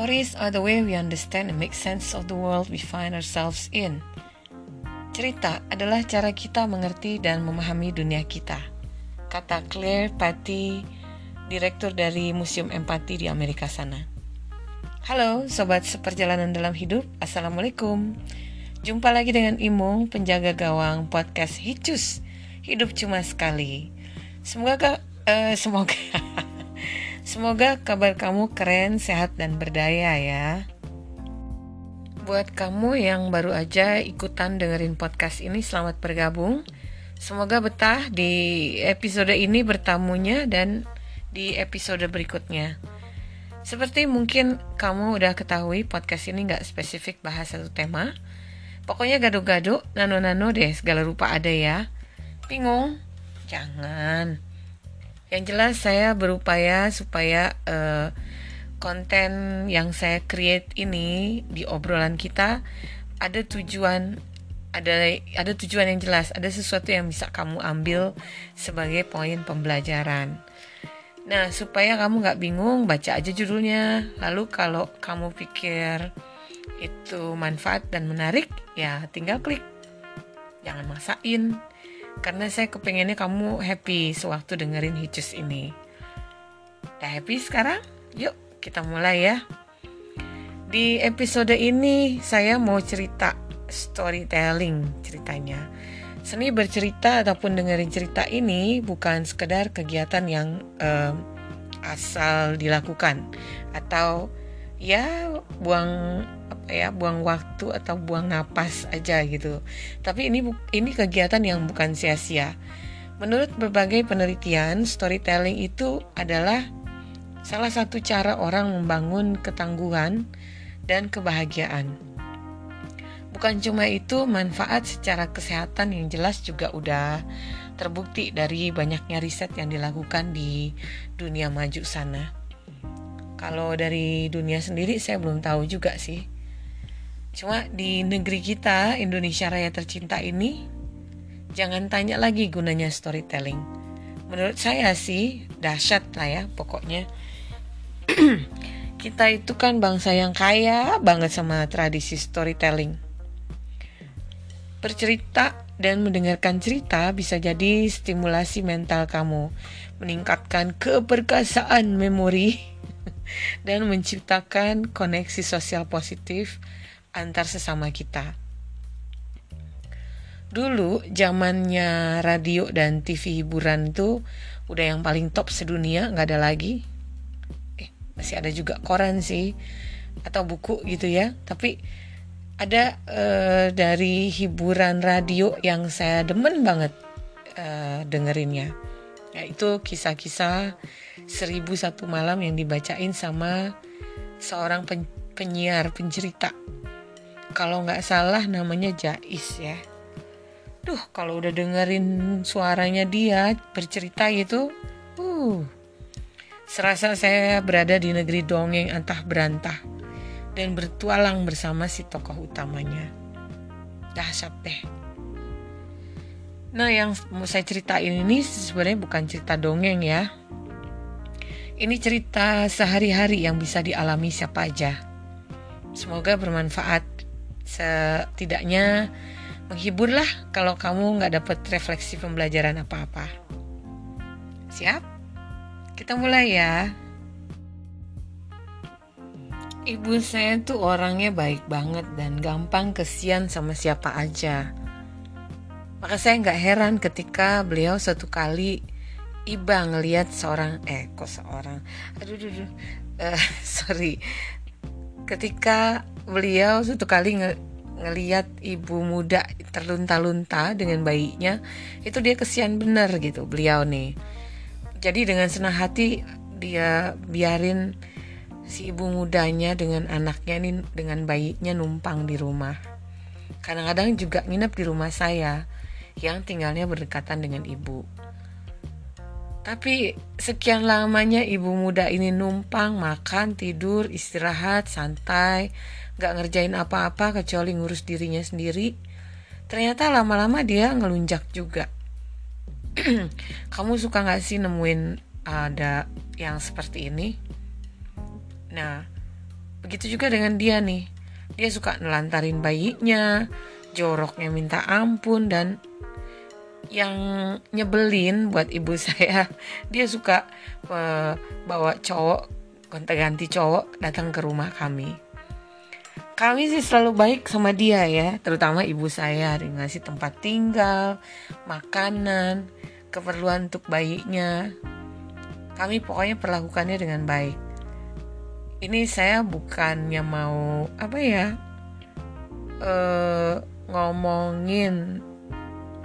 Stories are the way we understand and make sense of the world we find ourselves in. Cerita adalah cara kita mengerti dan memahami dunia kita. Kata Claire Patty, direktur dari Museum Empati di Amerika sana. Halo sobat seperjalanan dalam hidup, Assalamualaikum. Jumpa lagi dengan Imo, penjaga gawang podcast Hicus. Hidup cuma sekali. Semoga uh, semoga Semoga kabar kamu keren, sehat, dan berdaya ya. Buat kamu yang baru aja ikutan dengerin podcast ini, selamat bergabung. Semoga betah di episode ini bertamunya dan di episode berikutnya. Seperti mungkin kamu udah ketahui, podcast ini nggak spesifik bahas satu tema. Pokoknya gado-gado, nano-nano deh, segala rupa ada ya. Bingung? Jangan yang jelas saya berupaya supaya uh, konten yang saya create ini di obrolan kita ada tujuan ada ada tujuan yang jelas, ada sesuatu yang bisa kamu ambil sebagai poin pembelajaran. Nah, supaya kamu nggak bingung, baca aja judulnya. Lalu kalau kamu pikir itu manfaat dan menarik, ya tinggal klik. Jangan maksain karena saya kepengennya kamu happy sewaktu dengerin Hicus ini. Udah happy sekarang? Yuk kita mulai ya. Di episode ini saya mau cerita storytelling ceritanya. Seni bercerita ataupun dengerin cerita ini bukan sekedar kegiatan yang um, asal dilakukan atau ya buang ya buang waktu atau buang napas aja gitu. Tapi ini ini kegiatan yang bukan sia-sia. Menurut berbagai penelitian, storytelling itu adalah salah satu cara orang membangun ketangguhan dan kebahagiaan. Bukan cuma itu, manfaat secara kesehatan yang jelas juga udah terbukti dari banyaknya riset yang dilakukan di dunia maju sana. Kalau dari dunia sendiri saya belum tahu juga sih. Cuma di negeri kita, Indonesia Raya tercinta ini, jangan tanya lagi gunanya storytelling. Menurut saya sih, dahsyat lah ya pokoknya. kita itu kan bangsa yang kaya banget sama tradisi storytelling. Bercerita dan mendengarkan cerita bisa jadi stimulasi mental kamu, meningkatkan keperkasaan memori, dan menciptakan koneksi sosial positif antar sesama kita. Dulu zamannya radio dan TV hiburan itu udah yang paling top sedunia, nggak ada lagi. Eh, masih ada juga koran sih atau buku gitu ya. Tapi ada uh, dari hiburan radio yang saya demen banget uh, dengerinnya. Yaitu kisah-kisah seribu satu malam yang dibacain sama seorang penyiar pencerita kalau nggak salah namanya Jais ya duh kalau udah dengerin suaranya dia bercerita gitu uh serasa saya berada di negeri dongeng antah berantah dan bertualang bersama si tokoh utamanya dahsyat deh Nah, yang mau saya ceritain ini sebenarnya bukan cerita dongeng ya. Ini cerita sehari-hari yang bisa dialami siapa aja. Semoga bermanfaat setidaknya menghiburlah kalau kamu nggak dapat refleksi pembelajaran apa-apa. Siap? Kita mulai ya. Ibu saya tuh orangnya baik banget dan gampang kesian sama siapa aja. Maka saya nggak heran ketika beliau satu kali iba ngelihat seorang eh kok seorang aduh aduh, aduh uh, sorry ketika beliau suatu kali nge ngeliat ibu muda terlunta-lunta dengan bayinya itu dia kesian bener gitu beliau nih. Jadi dengan senang hati dia biarin si ibu mudanya dengan anaknya nih dengan bayinya numpang di rumah. Kadang-kadang juga nginep di rumah saya yang tinggalnya berdekatan dengan ibu tapi sekian lamanya ibu muda ini numpang, makan, tidur, istirahat, santai, gak ngerjain apa-apa kecuali ngurus dirinya sendiri. Ternyata lama-lama dia ngelunjak juga. Kamu suka gak sih nemuin ada yang seperti ini? Nah, begitu juga dengan dia nih dia suka nelantarin bayinya joroknya minta ampun dan yang nyebelin buat ibu saya. Dia suka uh, bawa cowok gonta-ganti cowok datang ke rumah kami. Kami sih selalu baik sama dia ya terutama ibu saya. Ngasih tempat tinggal makanan keperluan untuk bayinya. Kami pokoknya perlakukannya dengan baik. Ini saya bukannya mau apa ya uh, ngomongin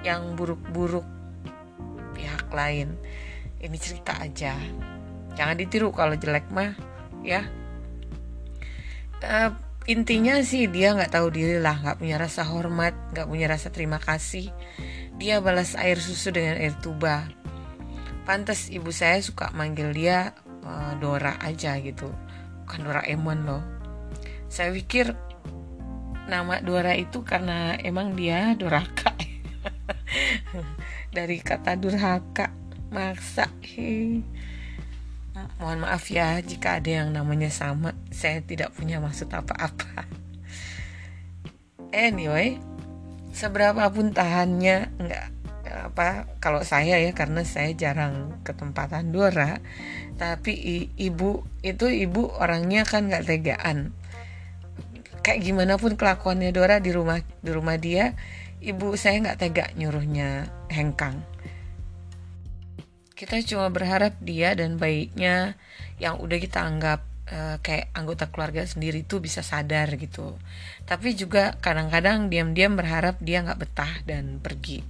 yang buruk-buruk pihak lain. Ini cerita aja. Jangan ditiru kalau jelek mah ya. Uh, intinya sih dia nggak tahu diri lah nggak punya rasa hormat nggak punya rasa terima kasih. Dia balas air susu dengan air tuba. Pantas ibu saya suka manggil dia uh, Dora aja gitu. Bukan Doraemon loh. Saya pikir nama Dora itu karena emang dia Doraka dari kata durhaka maksa. He. mohon maaf ya jika ada yang namanya sama saya tidak punya maksud apa-apa. Anyway seberapa pun tahannya nggak apa kalau saya ya karena saya jarang ke tempatan Dora tapi ibu itu ibu orangnya kan nggak tegaan. Kayak gimana pun kelakuannya Dora di rumah di rumah dia ibu saya nggak tega nyuruhnya hengkang. Kita cuma berharap dia dan baiknya yang udah kita anggap uh, kayak anggota keluarga sendiri itu bisa sadar gitu. Tapi juga kadang-kadang diam-diam berharap dia nggak betah dan pergi.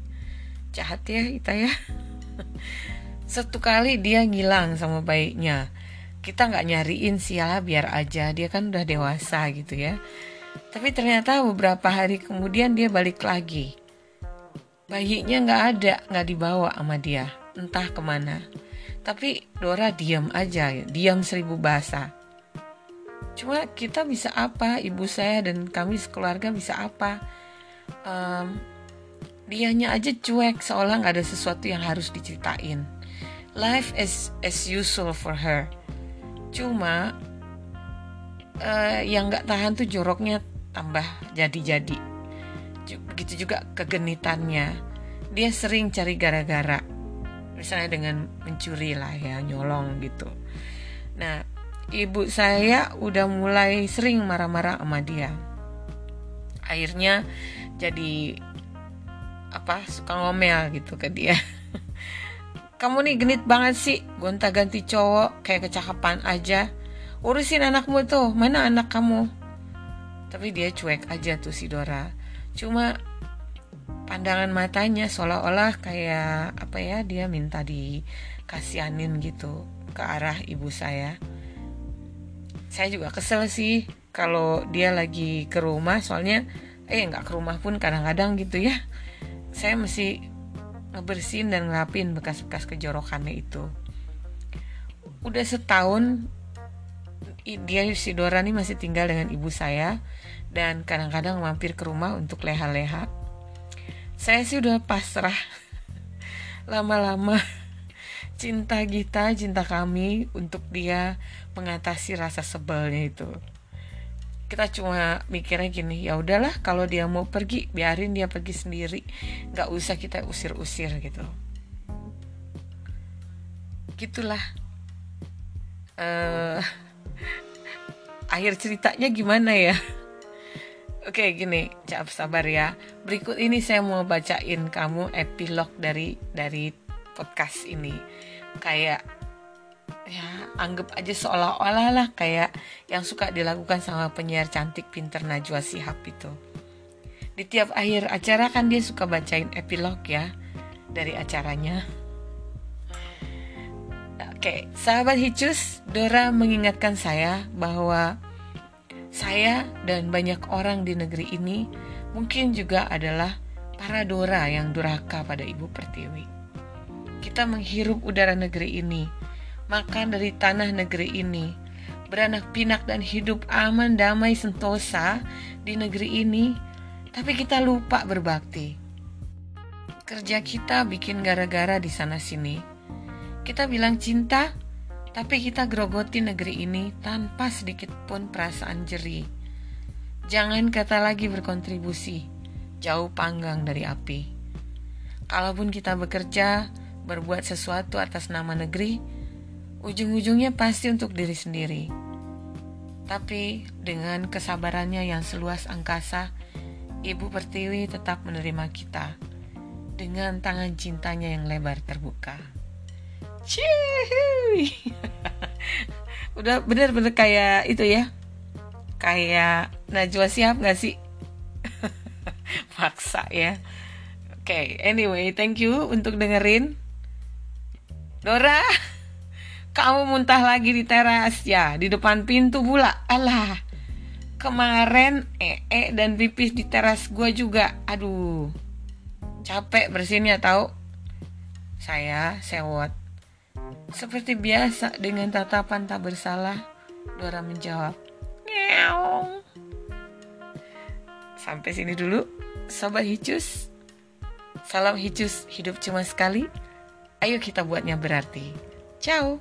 Jahat ya kita ya. Satu kali dia ngilang sama baiknya. Kita nggak nyariin sih ya biar aja dia kan udah dewasa gitu ya tapi ternyata beberapa hari kemudian dia balik lagi. Bayinya nggak ada, nggak dibawa sama dia, entah ke mana. Tapi Dora diam aja, diam seribu bahasa. Cuma kita bisa apa, ibu saya dan kami sekeluarga bisa apa? Um, dianya aja cuek seolah nggak ada sesuatu yang harus diceritain. Life is as usual for her. Cuma uh, yang nggak tahan tuh joroknya tambah jadi-jadi. Begitu juga kegenitannya. Dia sering cari gara-gara. Misalnya dengan mencuri lah ya, nyolong gitu. Nah, ibu saya udah mulai sering marah-marah sama dia. Akhirnya jadi apa suka ngomel gitu ke dia. Kamu nih genit banget sih, gonta-ganti cowok kayak kecakapan aja urusin anakmu tuh mana anak kamu tapi dia cuek aja tuh si Dora. Cuma pandangan matanya seolah-olah kayak apa ya dia minta dikasianin gitu ke arah ibu saya. Saya juga kesel sih kalau dia lagi ke rumah soalnya eh nggak ke rumah pun kadang-kadang gitu ya. Saya mesti ngebersihin dan ngelapin bekas-bekas kejorokannya itu. Udah setahun dia si Dora nih masih tinggal dengan ibu saya dan kadang-kadang mampir ke rumah untuk leha-leha. Saya sih udah pasrah. Lama-lama cinta kita, cinta kami untuk dia mengatasi rasa sebelnya itu. Kita cuma mikirnya gini, ya udahlah kalau dia mau pergi, biarin dia pergi sendiri. Gak usah kita usir-usir gitu. Gitulah. Uh, akhir ceritanya gimana ya? Oke gini, cap sabar ya. Berikut ini saya mau bacain kamu epilog dari dari podcast ini. Kayak ya anggap aja seolah-olah lah kayak yang suka dilakukan sama penyiar cantik pinter Najwa Sihab itu. Di tiap akhir acara kan dia suka bacain epilog ya dari acaranya. Oke, sahabat Hicus, Dora mengingatkan saya bahwa saya dan banyak orang di negeri ini mungkin juga adalah para Dora yang durhaka pada Ibu Pertiwi. Kita menghirup udara negeri ini, makan dari tanah negeri ini, beranak pinak dan hidup aman, damai, sentosa di negeri ini, tapi kita lupa berbakti. Kerja kita bikin gara-gara di sana-sini, kita bilang cinta, Tapi kita grogoti negeri ini tanpa sedikit pun perasaan jerih. Jangan kata lagi berkontribusi, jauh panggang dari api. Kalaupun kita bekerja, berbuat sesuatu atas nama negeri, ujung-ujungnya pasti untuk diri sendiri. Tapi dengan kesabarannya yang seluas angkasa, Ibu Pertiwi tetap menerima kita dengan tangan cintanya yang lebar terbuka. Cihuy. Udah bener-bener kayak itu ya. Kayak Najwa siap gak sih? Paksa ya. Oke, okay, anyway, thank you untuk dengerin. Dora, kamu muntah lagi di teras ya, di depan pintu pula. Alah, kemarin ee dan pipis di teras gue juga. Aduh, capek bersihnya tahu. Saya sewot seperti biasa dengan tatapan tak bersalah, Dora menjawab, Ngeong. Sampai sini dulu, Sobat Hicus. Salam Hicus, hidup cuma sekali. Ayo kita buatnya berarti. Ciao.